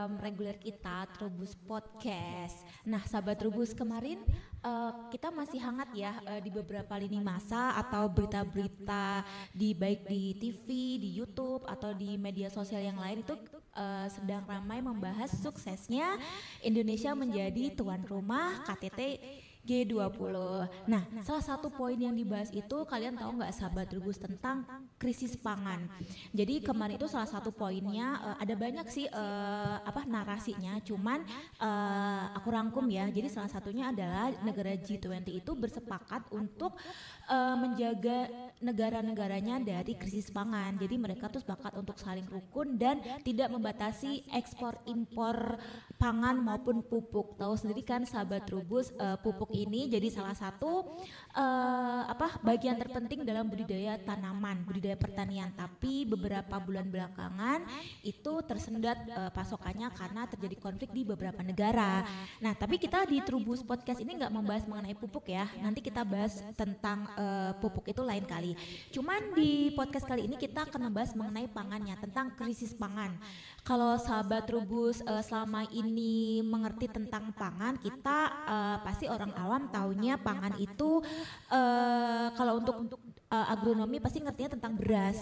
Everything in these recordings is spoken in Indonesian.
program reguler kita Trubus Podcast. Nah, sahabat Trubus kemarin uh, kita masih hangat ya uh, di beberapa lini masa atau berita-berita di baik di TV, di YouTube atau di media sosial yang lain itu uh, sedang ramai membahas suksesnya Indonesia menjadi tuan rumah KTT G20. Nah, salah satu poin yang dibahas itu kalian tahu nggak sahabat Rubus tentang krisis pangan. Jadi kemarin itu salah satu poinnya uh, ada banyak sih uh, apa narasinya, cuman uh, aku rangkum ya. Jadi salah satunya adalah negara G20 itu bersepakat untuk uh, menjaga negara-negaranya dari krisis pangan. Jadi mereka tuh sepakat untuk saling rukun dan tidak membatasi ekspor impor pangan maupun pupuk. Tahu sendiri kan sahabat Rubus uh, pupuk ini jadi salah satu uh, apa bagian terpenting dalam budidaya tanaman, budidaya pertanian. Tapi beberapa bulan belakangan itu tersendat uh, pasokannya karena terjadi konflik di beberapa negara. Nah, tapi kita di Trubus Podcast ini nggak membahas mengenai pupuk ya. Nanti kita bahas tentang uh, pupuk itu lain kali. Cuman di podcast kali ini kita akan membahas mengenai pangannya, tentang krisis pangan. Kalau sahabat Trubus uh, selama ini mengerti tentang pangan, kita uh, pasti orang awam taunya pangan itu uh, kalau untuk uh, agronomi pasti ngertinya tentang beras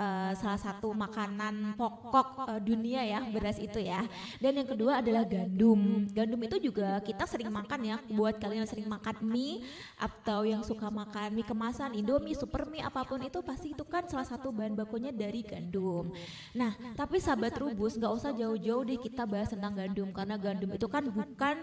uh, salah satu makanan pokok uh, dunia ya beras itu ya. Dan yang kedua adalah gandum. Gandum itu juga kita sering makan ya. Buat kalian yang sering makan mie atau yang suka makan mie kemasan, Indomie, super mie apa pun itu pasti itu kan salah satu bahan bakunya dari gandum. Nah, tapi sahabat rubus nggak usah jauh-jauh deh kita bahas tentang gandum karena gandum itu kan bukan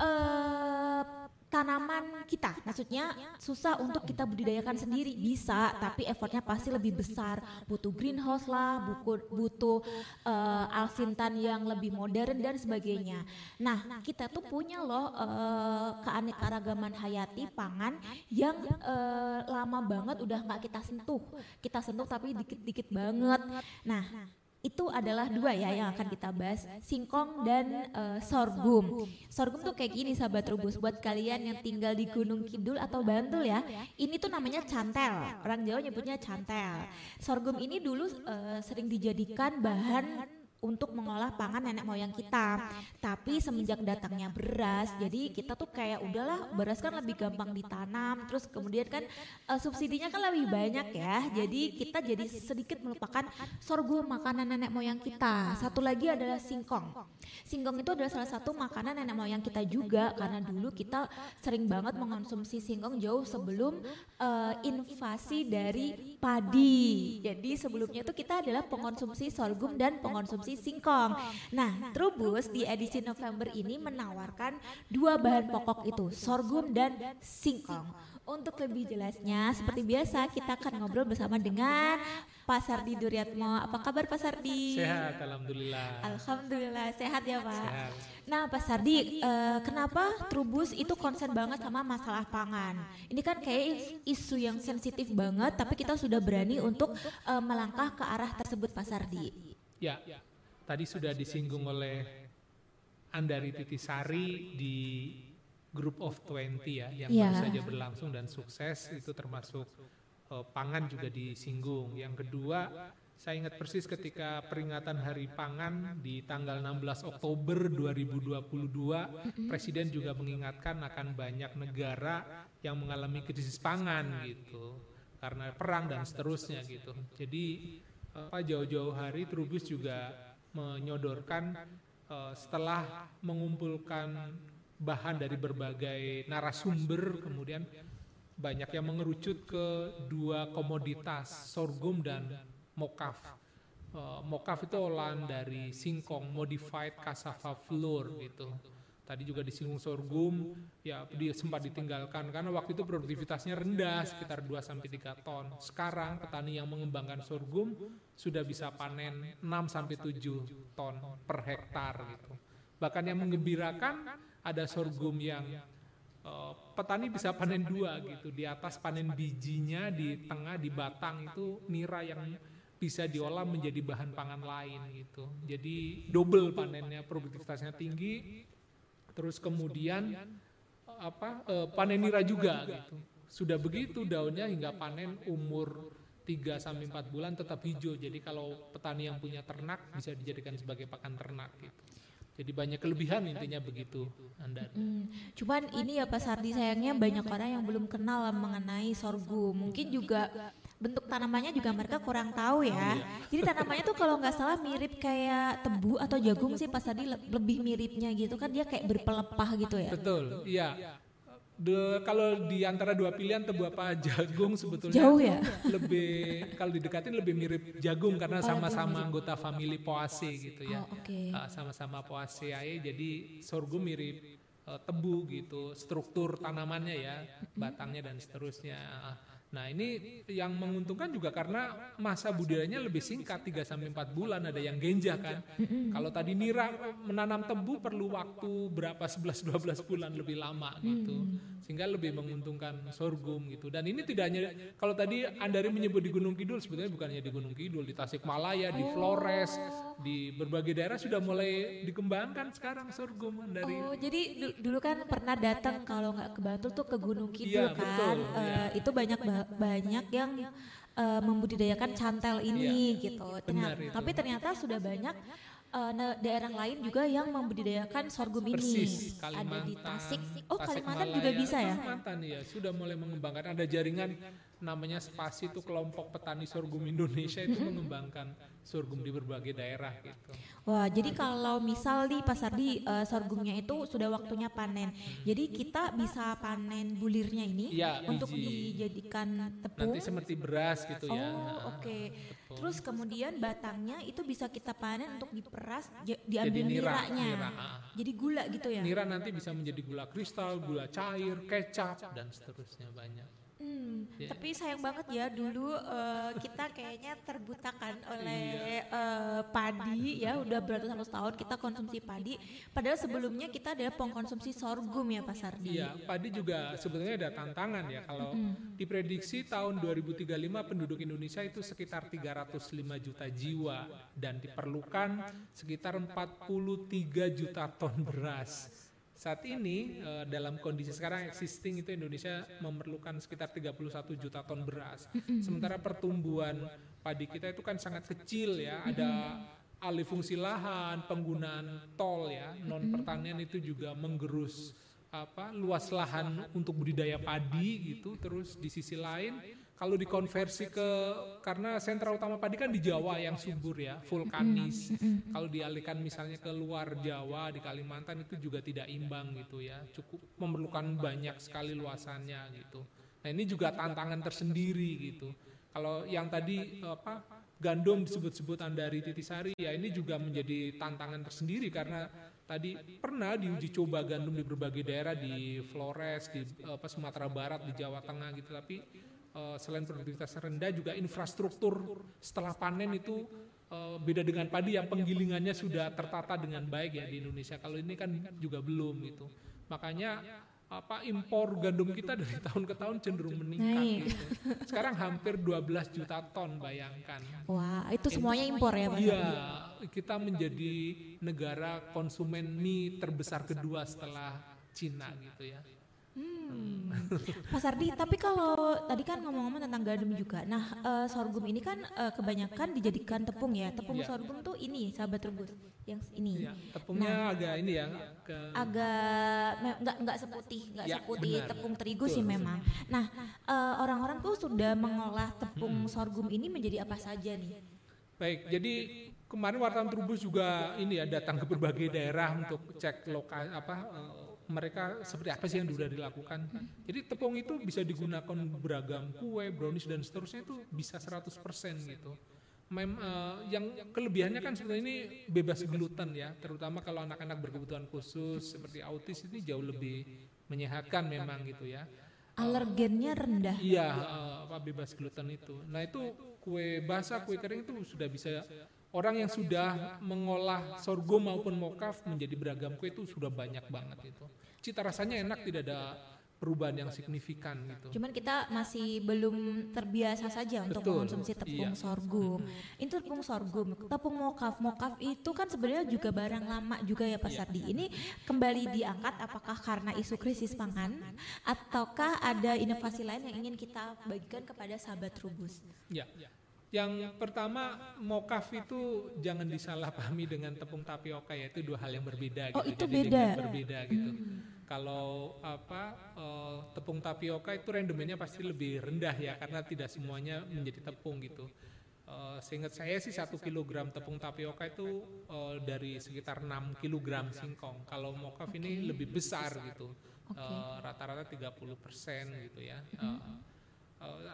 uh, tanaman kita. Maksudnya susah untuk kita budidayakan sendiri bisa, tapi effortnya pasti lebih besar. Butuh greenhouse lah, buku, butuh uh, alsintan yang lebih modern dan sebagainya. Nah, kita tuh punya loh uh, keanekaragaman hayati pangan yang uh, lama banget udah nggak kita sentuh. Kita sentuh tapi dikit-dikit banget. Nah, itu adalah dua ya yang akan kita bahas, singkong dan uh, sorghum. Sorghum tuh kayak gini sahabat rubus buat kalian yang tinggal di Gunung Kidul atau Bantul ya. Ini tuh namanya cantel. Orang Jawa nyebutnya cantel. Sorghum ini dulu uh, sering dijadikan bahan untuk mengolah pangan nenek moyang kita. Tapi semenjak datangnya beras, jadi kita tuh kayak udahlah beras kan lebih gampang ditanam, terus kemudian kan uh, subsidinya kan lebih banyak ya. Jadi kita jadi sedikit melupakan sorghum makanan nenek moyang kita. Satu lagi adalah singkong. Singkong itu adalah salah satu makanan nenek moyang kita juga karena dulu kita sering banget mengonsumsi singkong jauh sebelum uh, invasi dari padi. Jadi sebelumnya itu kita adalah pengonsumsi sorghum dan pengonsumsi singkong. Nah, Trubus di edisi November ini menawarkan dua bahan pokok itu, sorghum dan singkong. Untuk lebih jelasnya, seperti biasa kita akan ngobrol bersama dengan Pak Sardi Duryatmo. Apa kabar Pak Sardi? Sehat, Alhamdulillah. Alhamdulillah, sehat ya Pak. Sehat. Nah Pak Sardi, uh, kenapa Trubus itu konsen banget sama masalah pangan? Ini kan kayak isu yang sensitif banget, tapi kita sudah berani untuk uh, melangkah ke arah tersebut Pak Sardi. Ya, tadi sudah disinggung oleh Andari Titisari di Group of 20 ya yang yeah. baru saja berlangsung dan sukses itu termasuk uh, pangan juga disinggung. Yang kedua, saya ingat persis ketika peringatan Hari Pangan di tanggal 16 Oktober 2022, Presiden juga mengingatkan akan banyak negara yang mengalami krisis pangan gitu karena perang dan seterusnya gitu. Jadi apa jauh-jauh hari Trubus juga menyodorkan uh, setelah mengumpulkan bahan dari berbagai narasumber kemudian banyak yang mengerucut ke dua komoditas sorghum dan mokaf. Uh, mokaf itu olahan dari singkong modified cassava flour gitu. Tadi juga disinggung sorghum, ya dia sempat ditinggalkan karena waktu itu produktivitasnya rendah sekitar 2 sampai 3 ton. Sekarang petani yang mengembangkan sorghum sudah bisa panen 6 sampai 7 ton per hektar gitu. Bahkan yang mengembirakan ada sorghum yang uh, petani bisa panen dua gitu. Di atas panen bijinya, di tengah di batang itu nira yang bisa diolah menjadi bahan pangan lain gitu. Jadi double panennya, produktivitasnya tinggi, terus kemudian apa uh, panen nira juga gitu. Sudah begitu daunnya hingga panen umur 3 sampai 4 bulan tetap hijau. Jadi kalau petani yang punya ternak bisa dijadikan sebagai pakan ternak gitu. Jadi banyak kelebihan intinya begitu, Anda. Hmm, cuman ini ya Pak Sardi sayangnya banyak orang yang belum kenal mengenai sorghum. Mungkin juga bentuk tanamannya juga mereka kurang tahu ya. Jadi tanamannya tuh kalau nggak salah mirip kayak tebu atau jagung sih Pak Sardi lebih miripnya gitu kan dia kayak berpelepah gitu ya. Betul, iya. De, kalau di antara dua pilihan tebu apa jagung sebetulnya jauh ya lebih kalau didekatin lebih mirip jagung karena oh, sama-sama oh, anggota famili Poaceae gitu ya oh, okay. uh, sama-sama Poaceae jadi sorghum mirip uh, tebu gitu struktur tanamannya ya batangnya dan seterusnya Nah ini yang menguntungkan juga karena masa budidayanya lebih singkat 3 sampai 4 bulan ada yang genja kan. Kalau tadi nira menanam tebu perlu waktu berapa 11 12 bulan lebih lama gitu. Sehingga lebih menguntungkan sorghum gitu. Dan ini tidak hanya kalau tadi Andari menyebut di Gunung Kidul sebetulnya bukan hanya di Gunung Kidul, di Tasikmalaya, di Flores, di berbagai daerah sudah mulai dikembangkan sekarang sorghum Andari. Oh, jadi dulu kan pernah datang kalau nggak ke Bantul tuh ke Gunung Kidul ya, kan. Betul, uh, ya. Itu banyak banyak yang uh, membudidayakan cantel ini ya, gitu. Ternyata, tapi ternyata sudah banyak uh, daerah lain juga yang membudidayakan sorghum Persis, ini. Ada di Tasik. Oh, Kalimantan juga bisa ya? Kalimantan ya, sudah mulai mengembangkan. Ada jaringan namanya Spasi itu kelompok petani sorghum Indonesia itu mengembangkan sorghum di berbagai daerah gitu. Wah, jadi kalau misal di pasar di uh, sorghumnya itu sudah waktunya panen. Jadi kita bisa panen bulirnya ini ya, untuk dijadikan tepung. Nanti seperti beras gitu oh, ya. Oh, oke. Okay. Terus kemudian batangnya itu bisa kita panen untuk diperas diambil Jadi nira, niranya. Nira. Jadi gula gitu ya. Nira nanti bisa menjadi gula kristal, gula cair, kecap dan seterusnya banyak. Hmm, yeah. Tapi sayang banget ya dulu uh, kita kayaknya terbutakan oleh uh, padi ya udah beratus-ratus tahun kita konsumsi padi. Padahal sebelumnya kita adalah pengkonsumsi sorghum ya Pak Sardi. Iya, padi juga sebetulnya ada tantangan ya kalau mm. diprediksi tahun 2035 penduduk Indonesia itu sekitar 305 juta jiwa dan diperlukan sekitar 43 juta ton beras. Saat ini uh, dalam kondisi sekarang existing itu Indonesia memerlukan sekitar 31 juta ton beras. Sementara pertumbuhan padi kita itu kan sangat kecil ya, ada alih fungsi lahan, penggunaan tol ya, non pertanian itu juga menggerus apa luas lahan untuk budidaya padi gitu. Terus di sisi lain kalau dikonversi ke karena sentra utama padi kan di Jawa yang subur ya, vulkanis. Kalau dialihkan misalnya ke luar Jawa di Kalimantan itu juga tidak imbang gitu ya, cukup memerlukan banyak sekali luasannya gitu. Nah ini juga tantangan tersendiri gitu. Kalau yang tadi apa gandum disebut-sebut Andari Titisari ya ini juga menjadi tantangan tersendiri karena tadi pernah diuji coba gandum di berbagai daerah di Flores, di apa Sumatera Barat, di Jawa Tengah gitu tapi uh, selain produktivitas rendah juga infrastruktur setelah panen itu uh, beda dengan padi yang penggilingannya sudah tertata dengan baik ya di Indonesia. Kalau ini kan juga belum gitu. Makanya apa impor gandum kita dari tahun ke tahun cenderung meningkat gitu. Sekarang hampir 12 juta ton bayangkan. Wah, itu semuanya impor ya Pak? Iya, kita menjadi negara konsumen mie terbesar kedua setelah Cina gitu ya. Hmm. Mas Ardi, tapi kalau tadi kan ngomong-ngomong tentang gandum juga. Nah, uh, sorghum ini kan uh, kebanyakan dijadikan tepung ya. Tepung ya. sorghum tuh ini, sahabat rebus, yang ini. Ya, tepungnya nah, agak ini ya, ke agak enggak enggak seputih, enggak ya, seputih benar. tepung terigu Betul. sih memang. Nah, orang orang-orang tuh sudah mengolah tepung hmm. sorghum ini menjadi apa saja nih? Baik, jadi kemarin wartawan Trubus juga ini ya datang ke berbagai daerah untuk cek lokal apa uh, mereka seperti apa sih yang sudah dilakukan. Jadi tepung itu bisa digunakan beragam kue, brownies dan seterusnya itu bisa 100% gitu. Mem, uh, yang kelebihannya kan sebenarnya ini bebas gluten ya, terutama kalau anak-anak berkebutuhan khusus seperti autis ini jauh lebih menyehatkan memang gitu ya. Alergennya rendah. Iya, uh, apa bebas gluten itu. Nah itu kue basah, kue kering itu sudah bisa orang yang sudah mengolah sorghum maupun mokaf menjadi beragam kue itu sudah banyak banget itu. Cita rasanya enak, tidak ada perubahan yang signifikan gitu. Cuman kita masih belum terbiasa saja untuk Betul, mengonsumsi tepung iya. sorghum. Itu tepung sorghum, tepung mokaf. Mokaf itu kan sebenarnya juga barang lama juga ya Pak Iya. Sardi. Ini kembali diangkat apakah karena isu krisis pangan ataukah ada inovasi lain yang ingin kita bagikan kepada sahabat Trubus? Ya. Yang pertama mokaf itu jangan disalahpahami dengan tepung tapioka ya itu dua hal yang berbeda Oh, gitu. itu Jadi beda. dengan berbeda gitu. Kalau apa eh, tepung tapioka itu rendemennya pasti lebih rendah ya karena tidak semuanya menjadi tepung gitu. Eh, seingat saya sih satu kilogram tepung tapioka itu eh, dari sekitar 6 kilogram singkong. Kalau mokaf ini lebih besar gitu. Eh, rata-rata 30 persen gitu ya. Eh,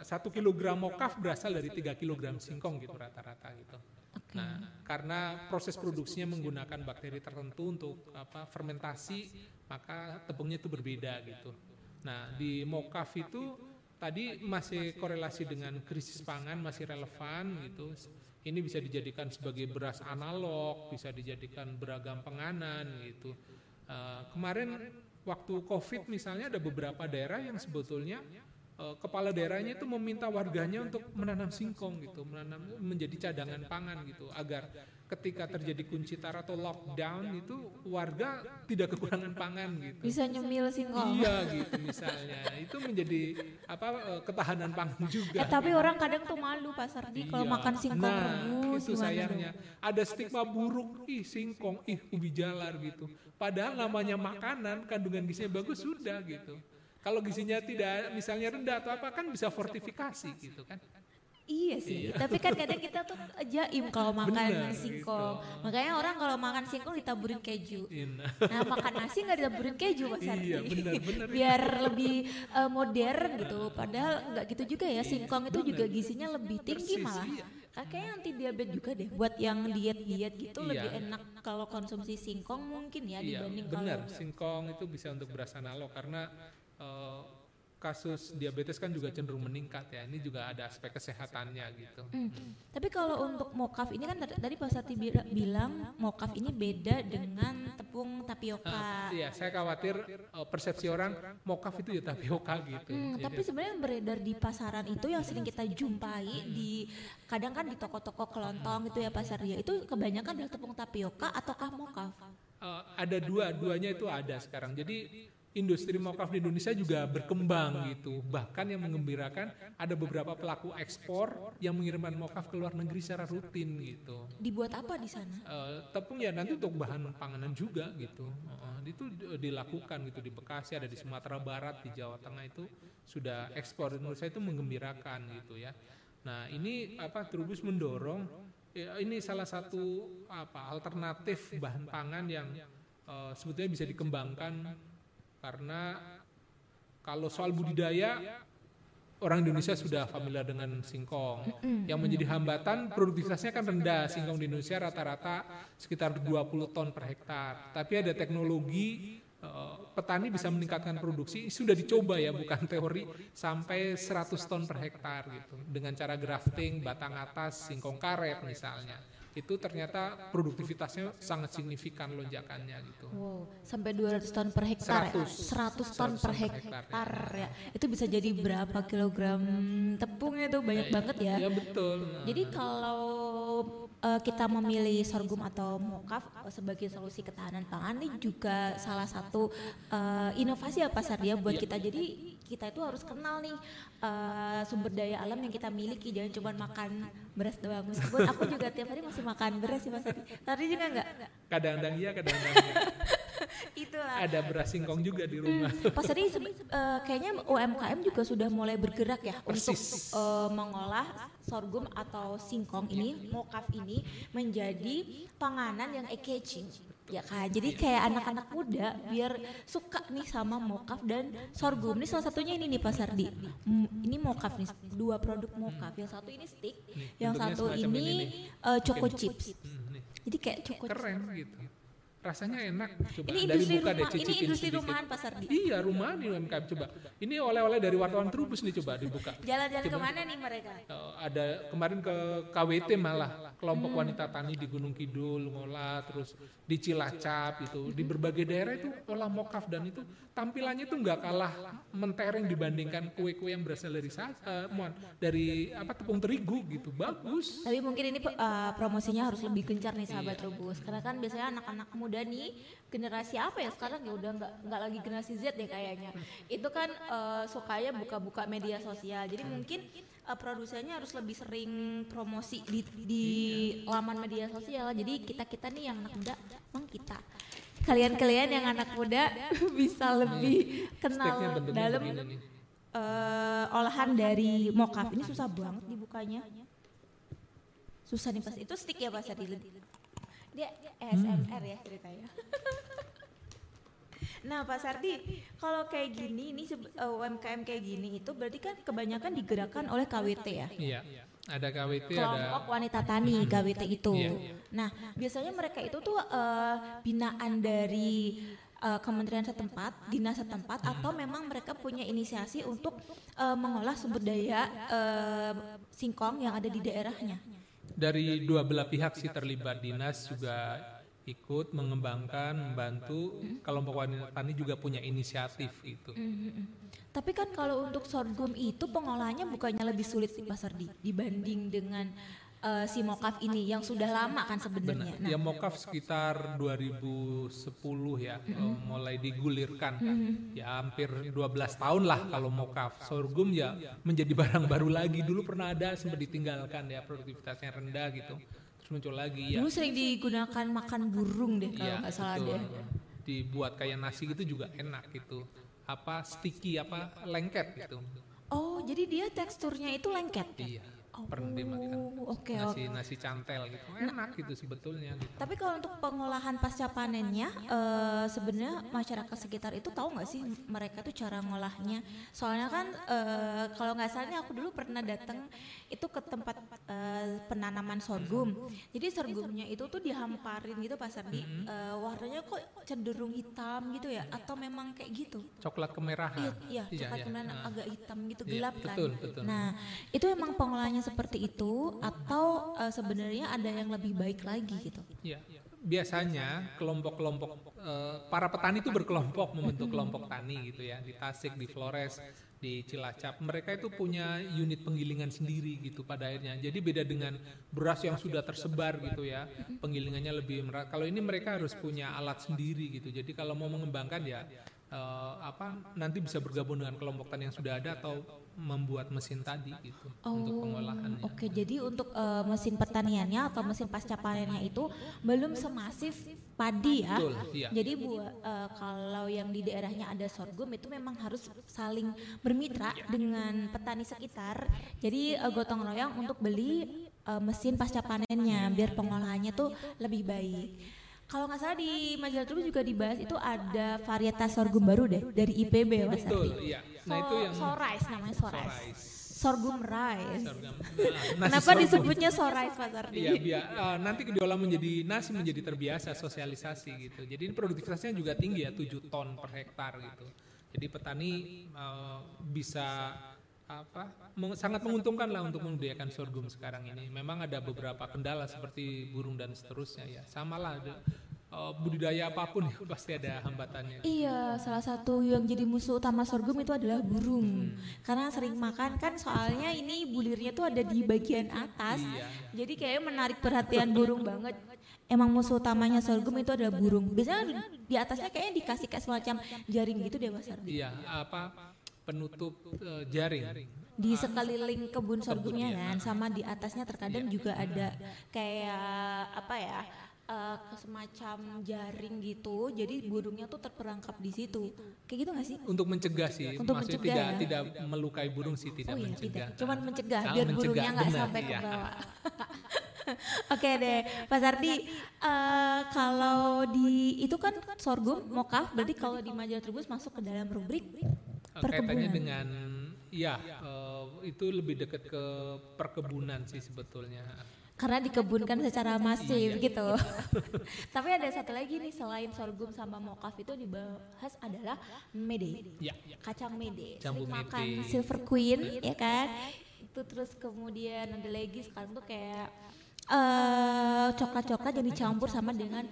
satu kilogram mokaf berasal dari 3 kilogram singkong gitu rata-rata gitu. Oke. Nah, karena proses produksinya menggunakan bakteri tertentu untuk apa fermentasi, maka tepungnya itu berbeda gitu. Nah, di mokaf itu tadi masih korelasi dengan krisis pangan masih relevan gitu. Ini bisa dijadikan sebagai beras analog, bisa dijadikan beragam penganan gitu. Eh, kemarin waktu COVID misalnya ada beberapa daerah yang sebetulnya eh, kepala daerahnya itu meminta warganya untuk menanam singkong gitu, menanam menjadi cadangan pangan gitu, agar ketika terjadi kunci tar atau lockdown itu warga tidak kekurangan pangan gitu. Bisa nyemil singkong. Iya gitu misalnya, itu menjadi apa eh, ketahanan pangan juga. Eh tapi orang kadang tuh malu Pak Sardi kalau Iya. makan singkong nah, rebus itu sayangnya. Ada stigma buruk, ih singkong, ih ubi jalar gitu. Padahal namanya makanan, kandungan gizinya bagus sudah gitu. Kalau gizinya tidak, misalnya rendah atau apa kan bisa fortifikasi gitu kan. Iya sih, tapi kan kadang kita tuh jaim kalau makan Bener, singkong. gitu. Makanya orang kalau makan singkong ditaburin keju. Iya. Nah makan nasi nggak ditaburin keju Pak Sardi. Iya, bener, bener. Biar lebih eh, modern gitu. Padahal nggak gitu juga ya. Singkong itu juga gizinya lebih tinggi Persis, malah. iya. Kayaknya anti diabetes juga deh. Buat yang diet-diet gitu Iya. lebih enak kalau konsumsi singkong mungkin ya Iya, dibanding benar. kalau Singkong itu bisa untuk beras analog karena eh, kasus diabetes kan juga cenderung meningkat ya. Ini juga ada aspek kesehatannya gitu. Hmm. Tapi kalau untuk mokaf ini kan tadi, Pak Sati bi- bilang mokaf ini beda dengan tepung tapioka. Iya, saya khawatir eh, persepsi orang mokaf itu ya tapioka gitu. Hmm, Jadi- tapi sebenarnya yang beredar di pasaran itu yang sering kita jumpai di kadang kan di toko-toko kelontong itu ya pasar dia itu kebanyakan adalah tepung tapioka ataukah mokaf? Eh, ada dua, duanya itu ada sekarang. Jadi industri mokaf di Indonesia juga berkembang gitu. Bahkan yang mengembirakan ada beberapa pelaku ekspor yang mengirimkan mokaf ke luar negeri secara rutin gitu. Dibuat apa di sana? Eh, tepung ya nanti untuk bahan panganan juga gitu. Heeh, itu di- dilakukan gitu di Bekasi, ada di Sumatera Barat, di Jawa Tengah itu sudah ekspor. Menurut saya itu menggembirakan gitu ya. Nah ini apa Trubus mendorong ya, ini salah satu apa alternatif bahan pangan yang eh, sebetulnya bisa dikembangkan karena kalau soal budidaya orang Indonesia sudah familiar dengan singkong. Yang menjadi hambatan produktivitasnya kan rendah. Singkong di Indonesia rata-rata sekitar 20 ton per hektar. Tapi ada teknologi eh, petani bisa meningkatkan produksi sudah dicoba ya bukan teori sampai 100 ton per hektar gitu dengan cara grafting batang atas singkong karet misalnya itu ternyata produktivitasnya sangat signifikan lonjakannya gitu. Wow, sampai 200 ton per hektar ya? 100 100. ton per 100 ton per hektar ya. Itu bisa jadi berapa kilogram tepungnya itu banyak banget ya. Ya betul. Nah, Jadi kalau eh, kita memilih sorghum atau mokaf eh, sebagai solusi ketahanan pangan ini juga salah satu eh, inovasi ya pasar dia buat kita. Jadi kita itu harus kenal nih eh, sumber daya alam yang kita miliki. Jangan cuma makan beras doang. Meskipun aku juga tiap hari masih makan beras sih Mas Adi. Tadi juga enggak? kadang-kadang iya, kadang-kadang iya. Itulah. Ada beras singkong juga di rumah. Pas tadi sebe- eh, kayaknya UMKM juga sudah mulai bergerak ya untuk Persis. eh, mengolah sorghum atau singkong ini, mokaf ini menjadi panganan yang eye-catching. Ya kan, jadi kayak anak-anak muda biar suka nih sama mokaf dan sorghum. Ini salah satunya ini nih Pak Sardi. Hmm, ini mokaf nih, dua produk mokaf. Yang satu ini stick, yang satu ini ini eh, choco chips. Hmm, Jadi kayak choco chips. keren gitu. Rasanya enak coba Ini dari industri buka deh rumah, ini cicipin industri sedikit. rumahan Pak Sardi. Iya rumahan ini UMKM coba. Ini oleh-oleh dari wartawan Trubus nih coba dibuka. Jalan-jalan ke mana nih mereka? Eh, ada kemarin ke KWT malah kelompok wanita tani di Gunung Kidul ngolah terus di Cilacap itu di berbagai daerah itu olah mokaf dan itu tampilannya itu nggak kalah mentereng dibandingkan kue-kue yang berasal dari mohon, dari apa tepung terigu gitu bagus Tapi mungkin ini uh, promosinya harus lebih gencar nih sahabat Iya. Rubus. Karena kan biasanya anak-anak muda nih generasi apa ya sekarang ya udah nggak nggak lagi generasi Z deh kayaknya. Itu kan uh, sukanya buka-buka media sosial. Jadi mungkin uh, produsennya harus lebih sering promosi di di laman media sosial. Jadi kita-kita nih yang anak muda, emang kita kalian-kalian yang anak muda bisa lebih kenal dalam eh, olahan dari mokaf ini susah banget dibukanya susah nih pas itu stick ya pas tadi dia ASMR ya ceritanya nah Pak Sardi kalau kayak gini ini eh, UMKM kayak gini itu berarti kan kebanyakan digerakkan oleh KWT ya iya ada KWT ada kelompok wanita tani KWT itu. Iya. Nah, biasanya mereka itu tuh eh, binaan dari eh, kementerian setempat, dinas setempat, atau memang mereka punya inisiasi untuk eh, mengolah sumber daya eh, singkong yang ada di daerahnya. Dari dua belah pihak sih terlibat. Dinas juga ikut mengembangkan membantu. Kelompok wanita tani juga punya inisiatif itu Tapi kan kalau untuk sorghum itu pengolahannya bukannya lebih sulit sih Pak Sardi dibanding dengan eh, si mokaf ini yang sudah lama kan sebenarnya. Benar. Ya mokaf sekitar 2010 ya eh, mulai digulirkan. Ya hampir 12 tahun lah kalau mokaf. Sorghum ya menjadi barang baru lagi. Dulu pernah ada sempat ditinggalkan ya produktivitasnya rendah gitu. Terus muncul lagi ya. Dulu sering digunakan makan burung deh kalau Iya, nggak salah betul. deh. Dibuat kayak nasi gitu juga enak gitu. Apa sticky apa lengket gitu. Oh, jadi dia teksturnya itu lengket. Iya. Oh, Pernah dimakan. Oke, Nasi oke. nasi cantel gitu. Enak gitu sebetulnya gitu. Tapi kalau untuk pengolahan pasca panennya, eh, sebenarnya masyarakat sekitar itu tahu nggak sih mereka tuh cara ngolahnya? Soalnya kan eh, kalau nggak salah nih aku dulu pernah datang itu ke tempat eh, penanaman sorghum. Jadi sorghumnya itu tuh dihamparin gitu Pak Sardi. Eh, warnanya kok cenderung hitam gitu ya? Atau memang kayak gitu? Coklat kemerahan. Iya, iya, coklat kemudian Nah. agak hitam gitu Iya, gelap kan. betul, betul. Nah, itu emang pengolahannya seperti itu atau eh, sebenarnya ada yang lebih baik lagi gitu? Ya, biasanya kelompok-kelompok eh, para petani itu berkelompok membentuk kelompok tani gitu ya di Tasik, di Flores, di Cilacap. Mereka itu punya unit penggilingan sendiri gitu pada akhirnya. Jadi beda dengan beras yang sudah tersebar gitu ya, penggilingannya lebih merata. Kalau ini mereka harus punya alat sendiri gitu. Jadi kalau mau mengembangkan ya eh, apa nanti bisa bergabung dengan kelompok tani yang sudah ada atau membuat mesin tadi gitu untuk pengolahannya. Oke, jadi untuk eh, mesin pertaniannya atau mesin pasca panennya itu belum semasif padi ya. Betul, iya. Jadi buat eh, kalau yang di daerahnya ada sorghum itu memang harus saling bermitra dengan petani sekitar. Jadi eh, gotong royong untuk beli eh, mesin pasca panennya biar pengolahannya tuh lebih baik. Kalau nggak salah di majalah Trubus juga dibahas itu ada varietas sorghum baru deh dari IPB Mas Betul, Ardi. iya. Nah, itu yang Sorais namanya Sorais. Sorghum rice. Sorghum. Nah, Kenapa sorghum. disebutnya Sorais Pak Sardi? Iya, biar eh, nanti diolah menjadi nasi menjadi terbiasa sosialisasi gitu. Jadi ini produktivitasnya juga tinggi ya, 7 ton per hektar gitu. Jadi petani eh, bisa apa meng- sangat menguntungkan lah untuk membudidayakan sorghum sekarang ini. Memang ada beberapa kendala seperti burung dan seterusnya ya. Samalah ada eh, budidaya apa pun ya pasti ada hambatannya. Iya, salah satu yang jadi musuh utama sorghum itu adalah burung. Hmm. Karena sering makan kan soalnya ini bulirnya tuh ada di bagian atas. Iya. Jadi kayak menarik perhatian burung banget. Emang musuh utamanya sorghum itu adalah burung. Biasanya di, di atasnya kayaknya dikasih kayak semacam jaring gitu deh Mas Ardi. Iya, apa penutup eh, jaring. Di sekeliling kebun sorghumnya iya. kan, sama di atasnya terkadang juga ada kayak apa ya? eh, semacam jaring gitu, jadi burungnya tuh terperangkap di situ. Kayak gitu gak sih? Untuk mencegah sih, Untuk maksudnya mencegah tidak ya? tidak melukai burung sih, tidak oh iya mencegah. tidak, cuman mencegah biar mencegah, burungnya nggak sampai ke iya. bawah. Oke deh, Pak Sardi, eh, kalau di itu kan sorghum mokaf, berarti kalau di majalah Trubus masuk ke dalam rubrik Eh, Kaitannya perkebunan. dengan ya eh, itu lebih dekat ke perkebunan sih sebetulnya. karena dikebunkan secara masif iya. gitu. Tapi ada satu lagi nih selain sorghum sama mokaf itu dibahas adalah mede. Ya, ya. Kacang mede. Jambu Sering mede. makan silver queen ya kan? Itu terus kemudian ada lagi sekarang tuh kayak uh, coklat-coklat yang dicampur sama dengan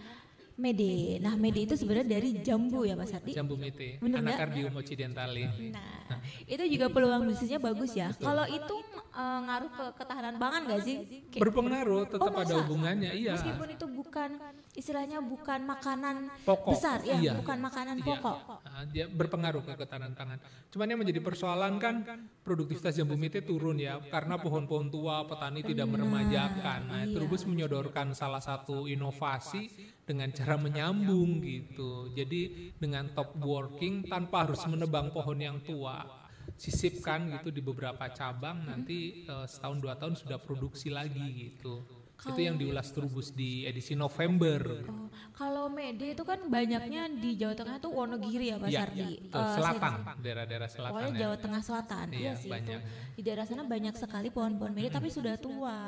mede. Nah, mede itu sebenarnya dari jambu ya Mas Ardi? Jambu mete, Anacardium occidentale. Nah, itu juga peluang bisnisnya bagus ya. Kalau itu uh, ngaruh ke ketahanan pangan gak sih? Kayak Berpengaruh, tetap oh, ada hubungannya, iya. Meskipun itu bukan istilahnya bukan makanan pokok, besar ya, iya. bukan makanan iya. pokok. Nah, dia berpengaruh ke ketahanan pangan. Cuman yang menjadi persoalan kan produktivitas jambu mete turun ya karena pohon-pohon tua petani tidak meremajakan. Nah, iya. Trubus menyodorkan salah satu inovasi dengan cara menyambung gitu. Jadi dengan top working tanpa harus menebang pohon yang tua, sisipkan gitu di beberapa cabang nanti uh, setahun dua tahun sudah produksi lagi gitu. Kalo, itu yang diulas Trubus di edisi November. Oh, kalau Mede itu kan banyaknya di Jawa Tengah tuh Wonogiri ya Pak ya, Sardi. Ya, uh, selatan, daerah-daerah selatan. Pokoknya ya. Jawa Tengah Selatan. Iya, sih banyak. Itu. Di daerah sana banyak sekali pohon-pohon Mede hmm. tapi sudah tua.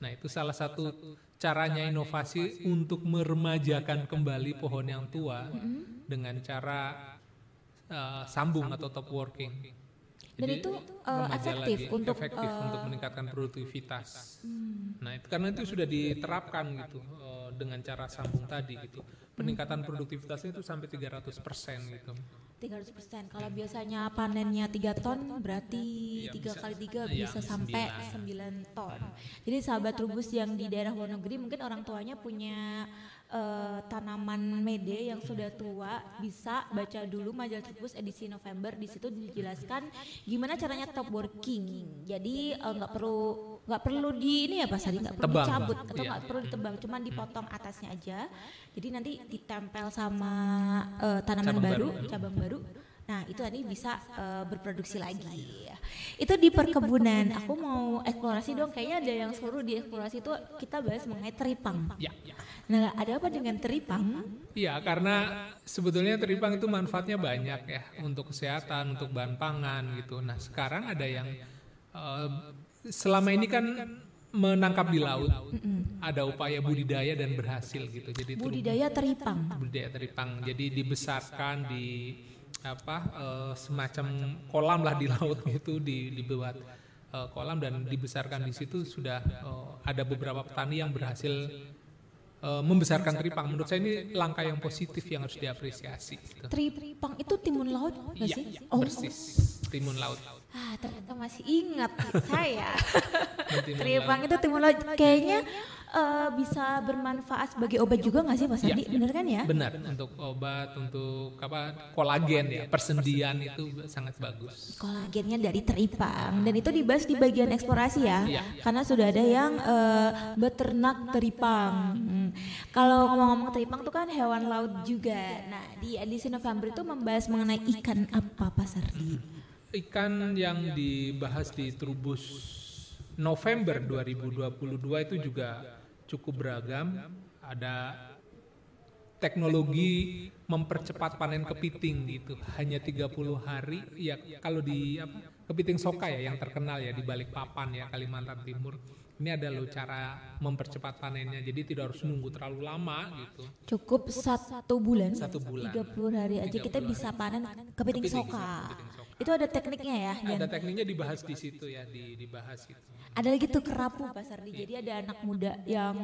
Nah itu salah satu caranya inovasi untuk meremajakan kembali pohon yang tua mm-hmm. dengan cara uh, sambung atau top working. Dan Jadi, itu uh, efektif lagi, untuk efektif uh, untuk meningkatkan produktivitas. Hmm. Nah itu karena itu sudah diterapkan gitu uh, dengan cara sambung tadi gitu. Peningkatan produktivitasnya itu sampai 300 persen gitu. 300 persen. Kalau biasanya panennya 3 ton, berarti tiga kali tiga bisa sampai 9 ton. Jadi sahabat rubus yang di daerah Wonogiri mungkin orang tuanya punya uh, tanaman mede yang sudah tua, bisa baca dulu majalah rubus edisi November. Di situ dijelaskan gimana caranya top working. Jadi eh, nggak uh, perlu nggak perlu di ini ya Pak Sadi nggak perlu tebang, dicabut atau iya. nggak iya. perlu ditebang, cuma dipotong atasnya aja. Jadi nanti ditempel sama uh, tanaman cabang baru, baru, cabang baru. Nah itu tadi bisa uh, berproduksi lagi. Itu di perkebunan. Aku mau eksplorasi dong. Kayaknya ada yang seru di eksplorasi itu kita bahas mengenai teripang. Ya, ya. Nah ada apa dengan teripang? Iya karena sebetulnya teripang itu manfaatnya banyak ya untuk kesehatan, untuk bahan pangan gitu. Nah sekarang ada yang uh, selama ini kan menangkap di laut. mm-hmm. ada upaya budidaya dan berhasil gitu. Jadi budidaya teripang. Budidaya teripang. Jadi dibesarkan di apa uh, semacam kolam lah di laut itu di dibuat uh, kolam dan dibesarkan di situ sudah uh, ada beberapa petani yang berhasil uh, membesarkan teripang. Menurut saya ini langkah yang positif yang harus diapresiasi gitu. teripang itu timun laut nggak iya, sih? oh. persis. Timun laut Ah, ternyata masih ingat saya. Tripang itu timun laut. Kayaknya uh, bisa bermanfaat sebagai obat juga nggak sih Mas Adi? Ya, benar kan ya? Benar, untuk obat, untuk apa kolagen ya, persendian itu sangat bagus. Kolagennya dari teripang dan itu dibahas di bagian eksplorasi ya, ya, ya. karena sudah ada yang uh, beternak teripang. Hmm. Kalau ngomong-ngomong teripang itu kan hewan laut juga. Nah di edisi November itu membahas mengenai ikan apa Pak Sardi? Ikan yang dibahas di Trubus November 2022 itu juga cukup beragam. Ada teknologi mempercepat panen kepiting gitu. Hanya 30 hari. Ya kalau di apa, kepiting soka ya yang terkenal ya di balik papan ya Kalimantan Timur ini ada loh cara mempercepat panennya jadi tidak harus nunggu terlalu lama gitu cukup satu bulan satu bulan 30 hari aja kita bisa panen kepiting, kepiting soka. kepiting soka itu ada tekniknya ya ada tekniknya dibahas di situ ya di, dibahas gitu. Ada lagi tuh kerapu Pak Sardi. Jadi ada anak muda yang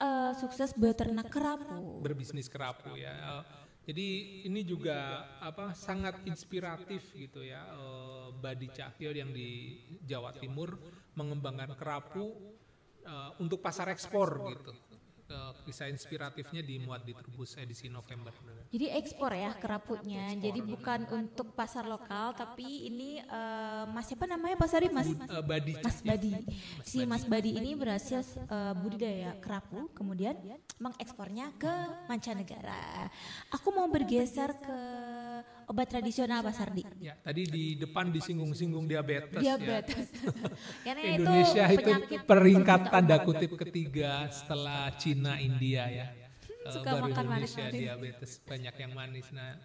uh, sukses beternak kerapu. Berbisnis kerapu ya. Jadi ini juga apa sangat inspiratif gitu ya uh, Badi Cahyo yang di Jawa Timur mengembangkan kerapu uh, untuk pasar ekspor gitu. Uh, kisah inspiratifnya dimuat di Trubus edisi November. Jadi ekspor ya keraputnya. Ekspor. Jadi bukan untuk pasar lokal, tapi ini uh, Mas siapa namanya Pak Sari Mas? Bud, uh, Badi. Mas Badi. si Mas Badi ini berhasil uh, budidaya kerapu, kemudian mengekspornya ke mancanegara. Aku mau bergeser ke obat tradisional Pak Sardi? Ya, tadi di depan disinggung-singgung diabetes. Ya. Diabetes. Ya. Indonesia itu, itu peringkat tanda kutip ketiga setelah Cina, India ya. Suka Baru makan Indonesia manis diabetes banyak yang manis. Nah,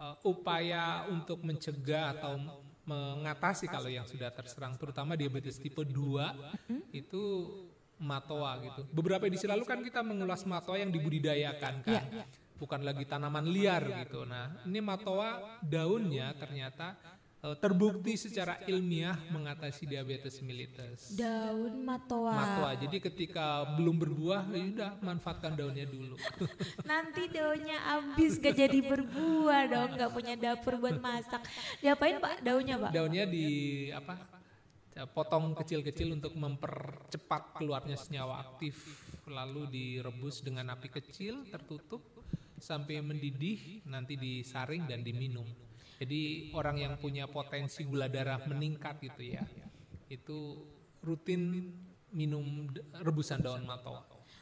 uh, upaya untuk mencegah atau mengatasi kalau yang sudah terserang terutama diabetes tipe 2 hmm? itu matoa gitu. Beberapa edisi lalu kan kita mengulas matoa yang dibudidayakan kan. Ya, ya. Bukan lagi tanaman liar gitu. Nah, ini matoa daunnya ternyata uh, terbukti secara ilmiah mengatasi diabetes mellitus. Daun matoa. Matoa. Jadi ketika belum berbuah, ya udah manfaatkan daunnya dulu. Nanti daunnya habis gak jadi berbuah dong, gak punya dapur buat masak. Diapain Pak daunnya Pak? Daunnya di apa? potong kecil-kecil untuk mempercepat keluarnya senyawa aktif lalu direbus dengan api kecil tertutup sampai mendidih nanti disaring dan diminum jadi orang yang punya potensi gula darah meningkat gitu ya, itu rutin minum rebusan daun matoa.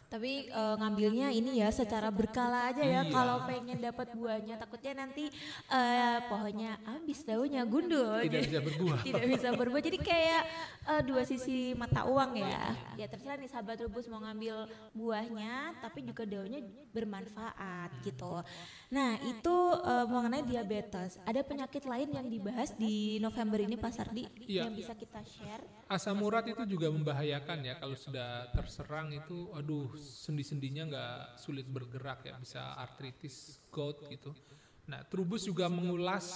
Tapi uh, ngambilnya ini ya secara berkala aja ya. Iya. Kalau pengen dapat buahnya, takutnya nanti uh, pohonnya habis daunnya gundul. Tidak bisa berbuah. Tidak bisa berbuah. Jadi kayak uh, dua sisi mata uang ya. Ya terserah nih sahabat rubus mau ngambil buahnya, tapi juga daunnya bermanfaat gitu. Nah itu uh, mengenai diabetes. Ada penyakit lain yang dibahas di November ini Pak Sardi ya. yang bisa kita share? Asam urat itu juga membahayakan ya kalau sudah terserang itu, aduh sendi-sendinya nggak sulit bergerak ya, bisa artritis, gout gitu. Nah Trubus juga mengulas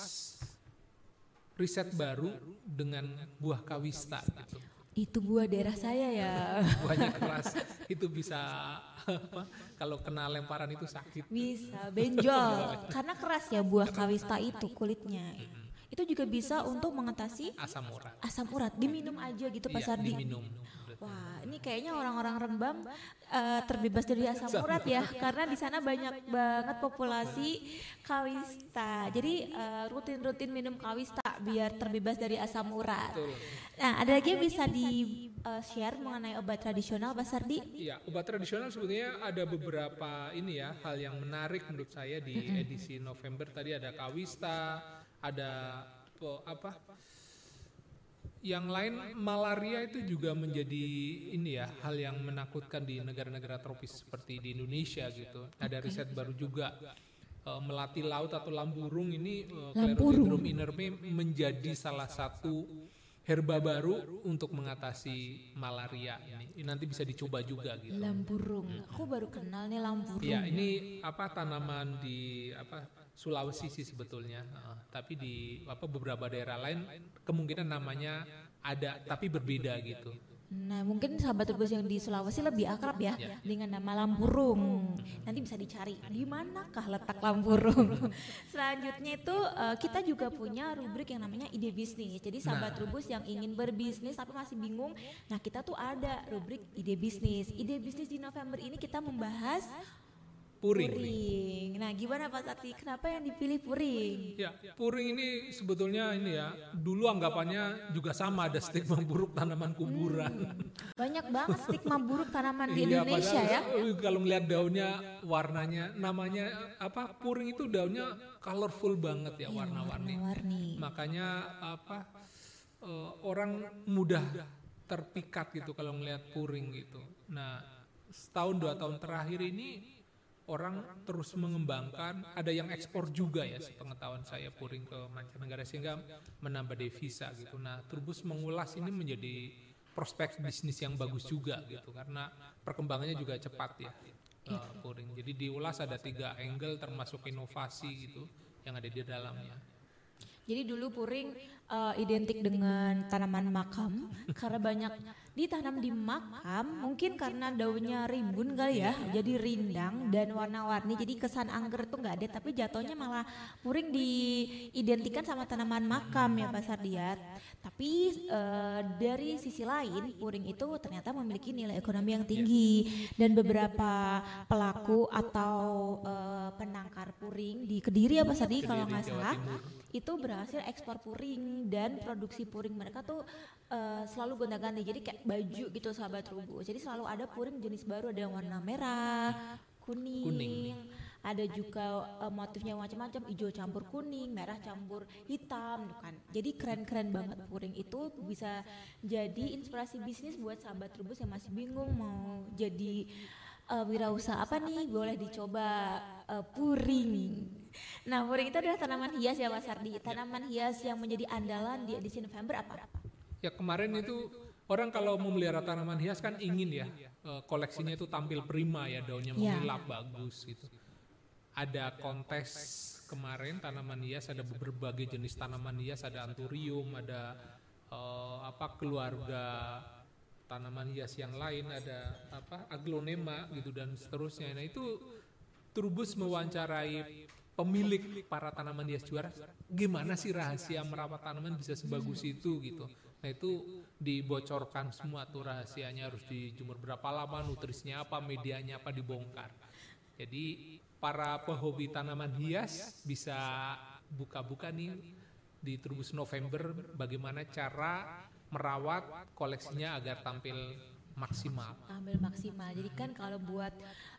riset baru dengan buah kawista gitu itu buah daerah saya ya. Buahnya keras, itu bisa apa? Kalau kena lemparan itu sakit. Bisa benjol, karena keras ya buah kawista itu kulitnya. Itu juga bisa untuk mengatasi asam urat. Asam urat diminum aja gitu Pak iya, Sardi. Diminum. Wah, ini kayaknya orang-orang Rembang uh, terbebas dari asam urat ya, karena di sana banyak banget populasi kawista. Jadi eh, rutin-rutin minum kawista biar terbebas dari asam urat. Nah, ada lagi yang bisa di uh, share mengenai obat tradisional, Pak Sardi? Iya, obat tradisional sebetulnya ada beberapa ini ya hal yang menarik menurut saya di edisi November tadi ada kawista, ada apa? Yang lain malaria itu juga menjadi ini ya hal yang menakutkan di negara-negara tropis seperti di Indonesia gitu. Ada riset baru juga uh, melati laut atau lamburung ini uh, Clerodendron inerme menjadi salah satu herba baru untuk mengatasi malaria ini. Nanti bisa dicoba juga gitu. Lamburung. Hmm. Aku baru kenal nih lamburung. Ya, ini apa tanaman di apa Sulawesi sih sebetulnya, uh, tapi di apa beberapa daerah lain kemungkinan namanya ada tapi berbeda gitu. Nah mungkin sahabat terbus yang di Sulawesi lebih akrab ya, ya. dengan nama Lampurung. Nanti bisa dicari di manakah letak Lampurung. Selanjutnya itu uh, kita juga punya rubrik yang namanya ide bisnis. Jadi sahabat nah. yang ingin berbisnis tapi masih bingung, nah kita tuh ada rubrik ide bisnis. Ide bisnis di November ini kita membahas Puring. Puring. Nah, gimana Pak Sakti? Kenapa yang dipilih puring? Ya, puring ini sebetulnya ini ya, dulu anggapannya juga sama ada stigma buruk tanaman kuburan. Hmm, banyak banget stigma buruk tanaman di iya, Indonesia ya. Kalau ngeliat daunnya, warnanya, namanya apa? Puring itu daunnya colorful banget ya, iya, warna-warni. Warna Makanya apa? Uh, orang mudah terpikat gitu kalau ngeliat puring gitu. Nah, setahun dua tahun terakhir ini orang terus mengembangkan, ada yang ekspor juga ya sepengetahuan saya puring ke mancanegara sehingga menambah devisa gitu. Nah, Turbus mengulas ini menjadi prospek bisnis yang bagus juga gitu karena perkembangannya juga cepat ya uh, puring. Jadi diulas ada tiga angle termasuk inovasi gitu yang ada di dalamnya. Jadi dulu puring uh, identik dengan tanaman makam karena banyak ditanam di makam mungkin karena daunnya rimbun kali ya jadi rindang dan warna-warni jadi kesan angger tuh nggak ada tapi jatuhnya malah puring diidentikan sama tanaman makam ya Pak Sardiat. Tapi uh, dari sisi lain puring itu ternyata memiliki nilai ekonomi yang tinggi dan beberapa pelaku atau uh, penangkar puring di Kediri ya Pak Sardi kalau nggak salah itu berhasil ekspor puring dan produksi puring mereka tuh uh, selalu gonta-ganti. Jadi kayak baju gitu sahabat rubu. Jadi selalu ada puring jenis baru. Ada yang warna merah kuning, kuning. ada juga uh, motifnya macam-macam. Hijau campur kuning merah campur hitam kan. Jadi keren-keren banget puring itu bisa jadi inspirasi bisnis buat sahabat rubus yang masih bingung mau jadi uh, wirausaha apa nih. Boleh dicoba uh, puring nah puring itu adalah tanaman hias ya Mas Sardi tanaman hias yang menjadi andalan di edisi November apa ya kemarin itu orang kalau memelihara tanaman hias kan ingin ya uh, koleksinya itu tampil prima ya daunnya Iya. mengkilap bagus gitu. Ada kontes kemarin tanaman hias ada berbagai jenis tanaman hias ada anturium ada uh, apa keluarga tanaman hias yang lain ada apa aglonema gitu dan seterusnya. Nah itu Turbus mewawancarai pemilik para tanaman hias juara gimana sih rahasia merawat tanaman bisa sebagus itu gitu? Nah itu dibocorkan semua tuh rahasianya harus dijemur berapa lama nutrisinya apa medianya apa dibongkar. Jadi para pehobi tanaman hias bisa buka-buka nih di Turbus November bagaimana cara merawat koleksinya agar tampil maksimal. Ambil maksimal. Jadi kan kalau buat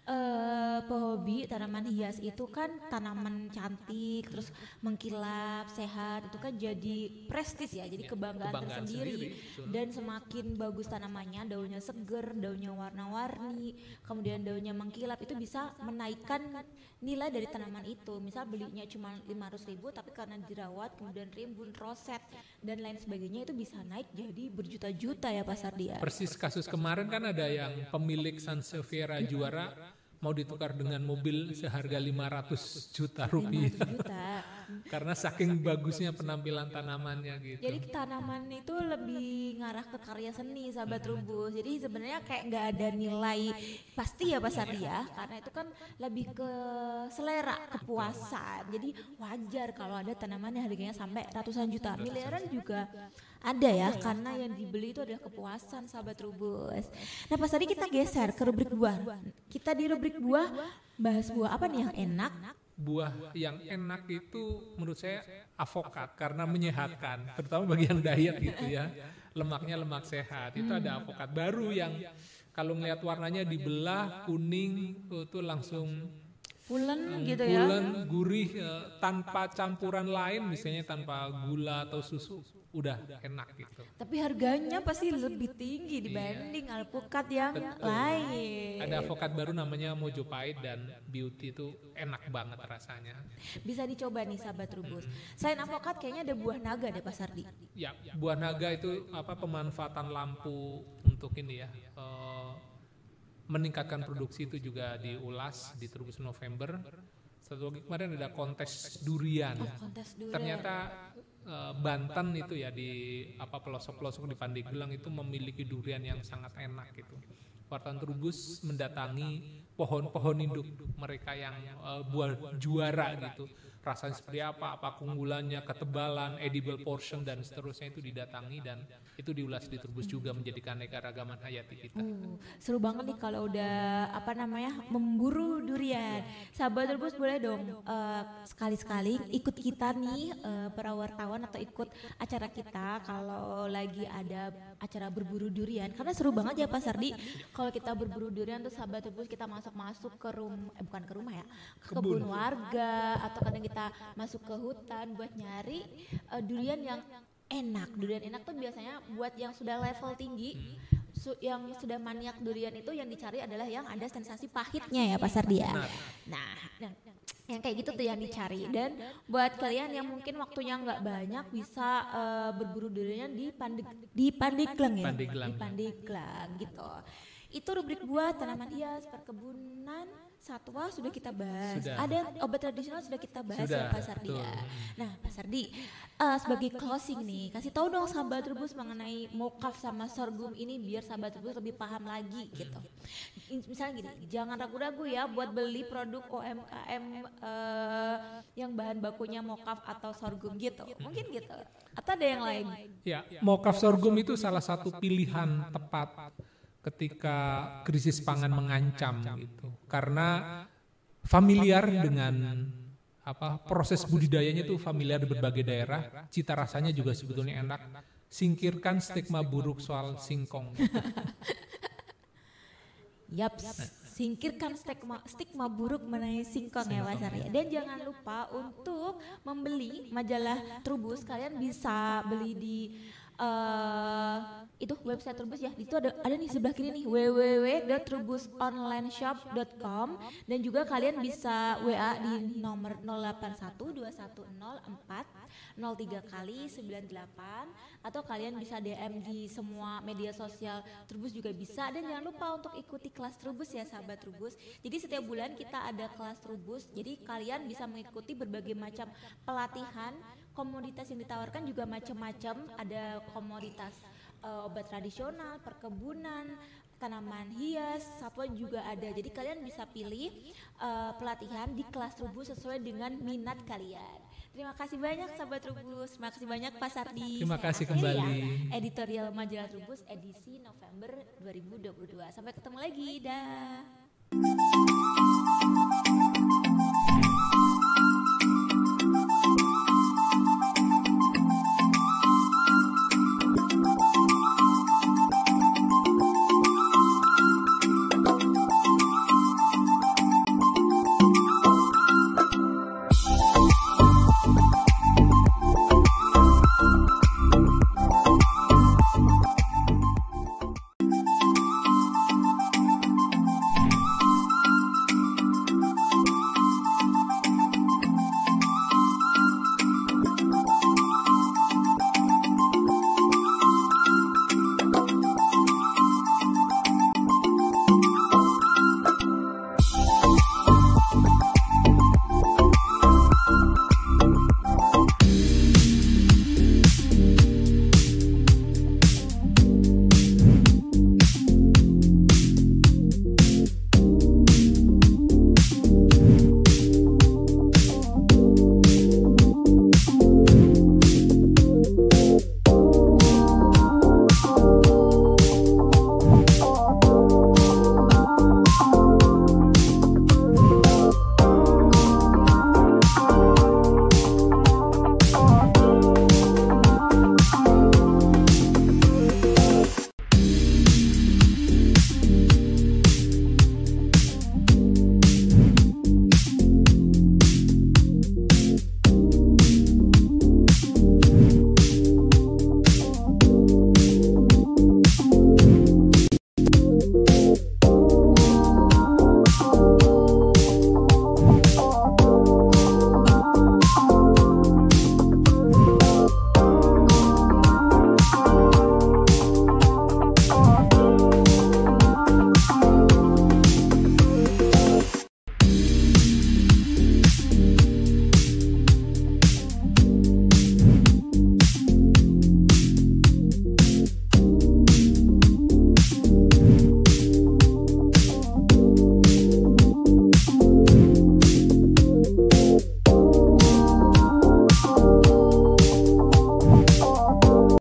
eh pehobi tanaman hias itu kan tanaman cantik, terus mengkilap, sehat, itu kan jadi prestis ya, jadi kebanggaan, kebanggaan tersendiri. sendiri. Dan semakin bagus tanamannya, daunnya seger, daunnya warna-warni, kemudian daunnya mengkilap, itu bisa menaikkan nilai dari tanaman itu. Misal belinya cuma 500 ribu, tapi karena dirawat, kemudian rimbun, roset, dan lain sebagainya itu bisa naik jadi berjuta-juta ya Pak Sardia. Persis kasus kemarin kan ada yang pemilik Sanseviera juara mau ditukar dengan mobil seharga 500 juta rupiah 500 juta. Karena saking bagusnya penampilan tanamannya gitu. Jadi tanaman itu lebih ngarah ke karya seni sahabat rubus. Jadi sebenarnya kayak nggak ada nilai pasti ya pasar dia karena itu kan lebih ke selera kepuasan. Jadi wajar kalau ada tanaman yang harganya sampai ratusan juta. Miliaran juga ada ya karena yang dibeli itu adalah kepuasan sahabat rubus. Nah pas tadi kita geser ke rubrik buah. Kita di rubrik buah bahas buah apa nih yang enak? Buah yang enak itu menurut saya avokat karena menyehatkan, terutama bagi yang diet gitu ya. Lemaknya lemak sehat. Itu ada avokat baru yang kalau ngelihat warnanya dibelah kuning itu langsung Pulen gitu ya. Bulan gurih eh, tanpa campuran lain misalnya tanpa gula atau susu udah enak gitu. Tapi harganya pasti lebih tinggi dibanding alpukat yang lain. Ada avokat baru namanya Mojopahit dan Beauty itu enak banget rasanya. Bisa dicoba nih sahabat rubus. Selain avokat kayaknya ada buah naga deh Pak Sardi. Ya, buah naga itu apa pemanfaatan lampu untuk ini ya. eh, meningkatkan produksi itu juga diulas di Turbus November. Satu lagi kemarin ada kontes durian. Oh, kontes durian. Ternyata eh, Banten itu ya di apa pelosok-pelosok di Pandeglang itu memiliki durian yang sangat enak gitu. Wartawan Trubus mendatangi pohon-pohon induk mereka yang eh, buah juara gitu. Rasanya seperti apa, apa keunggulannya, ketebalan, edible portion dan seterusnya itu didatangi dan itu diulas di Trubus juga menjadikan keanekaragaman hayati kita. Uh, seru banget nih kalau udah apa namanya memburu durian. Sahabat Rebus boleh dong eh, sekali-sekali ikut kita nih eh, para wartawan atau ikut acara kita kalau lagi ada acara berburu durian. Karena seru banget ya Pak Sardi. Kalau kita berburu durian tuh sahabat Rebus kita masuk-masuk ke rumah eh bukan ke rumah ya, ke kebun warga atau kadang kita masuk ke hutan buat nyari eh, durian yang enak. Durian enak tuh biasanya buat yang sudah level tinggi, su- yang sudah maniak durian itu yang dicari adalah yang ada sensasi pahitnya ya Pasar dia. Nah, yang kayak gitu tuh yang dicari dan buat kalian yang mungkin waktunya nggak banyak bisa eh, berburu durian di Pandeg di Pandeglang ya. Di Pandeglang gitu. Itu rubrik buah tanaman hias, perkebunan, satwa sudah kita bahas. Sudah. Ada yang obat tradisional sudah kita bahas Sudah, ya Pak Sardi ya. Nah, Pak Sardi, eh, sebagai closing nih, kasih tahu dong sahabat rebus mengenai mokaf sama sorghum ini biar sahabat rebus lebih paham lagi gitu. In- Misalnya gini, jangan ragu-ragu ya buat beli produk UMKM eh, yang bahan bakunya mokaf atau sorghum gitu. Mungkin gitu. Atau ada yang lain? Ya, mokaf sorghum itu salah satu pilihan tepat ketika krisis pangan mengancam gitu. Karena familiar dengan apa proses budidayanya itu familiar di berbagai daerah, cita rasanya juga sebetulnya enak. Singkirkan stigma buruk soal singkong. Yap, singkirkan stigma, stigma buruk mengenai singkong ya Mas Arya. Dan jangan lupa untuk membeli majalah Trubus, kalian bisa beli di uh, itu website Trubus ya. Itu ada ada nih sebelah kiri nih www.trubusonlineshop.com dan juga kalian bisa WA di nomor 0812104003 kali 98 atau kalian bisa DM di semua media sosial Trubus juga bisa dan jangan lupa untuk ikuti kelas Trubus ya sahabat Trubus. Jadi setiap bulan kita ada kelas Trubus. Jadi kalian bisa mengikuti berbagai macam pelatihan komoditas yang ditawarkan juga macam-macam ada komoditas uh, obat tradisional perkebunan tanaman hias satwa juga ada jadi kalian bisa pilih uh, pelatihan di kelas Trubus sesuai dengan minat kalian Terima kasih banyak sahabat Trubus. Terima kasih banyak Pak Sardi. Terima kasih kembali. Ya, editorial majalah Trubus edisi November 2022. Sampai ketemu lagi. Dah.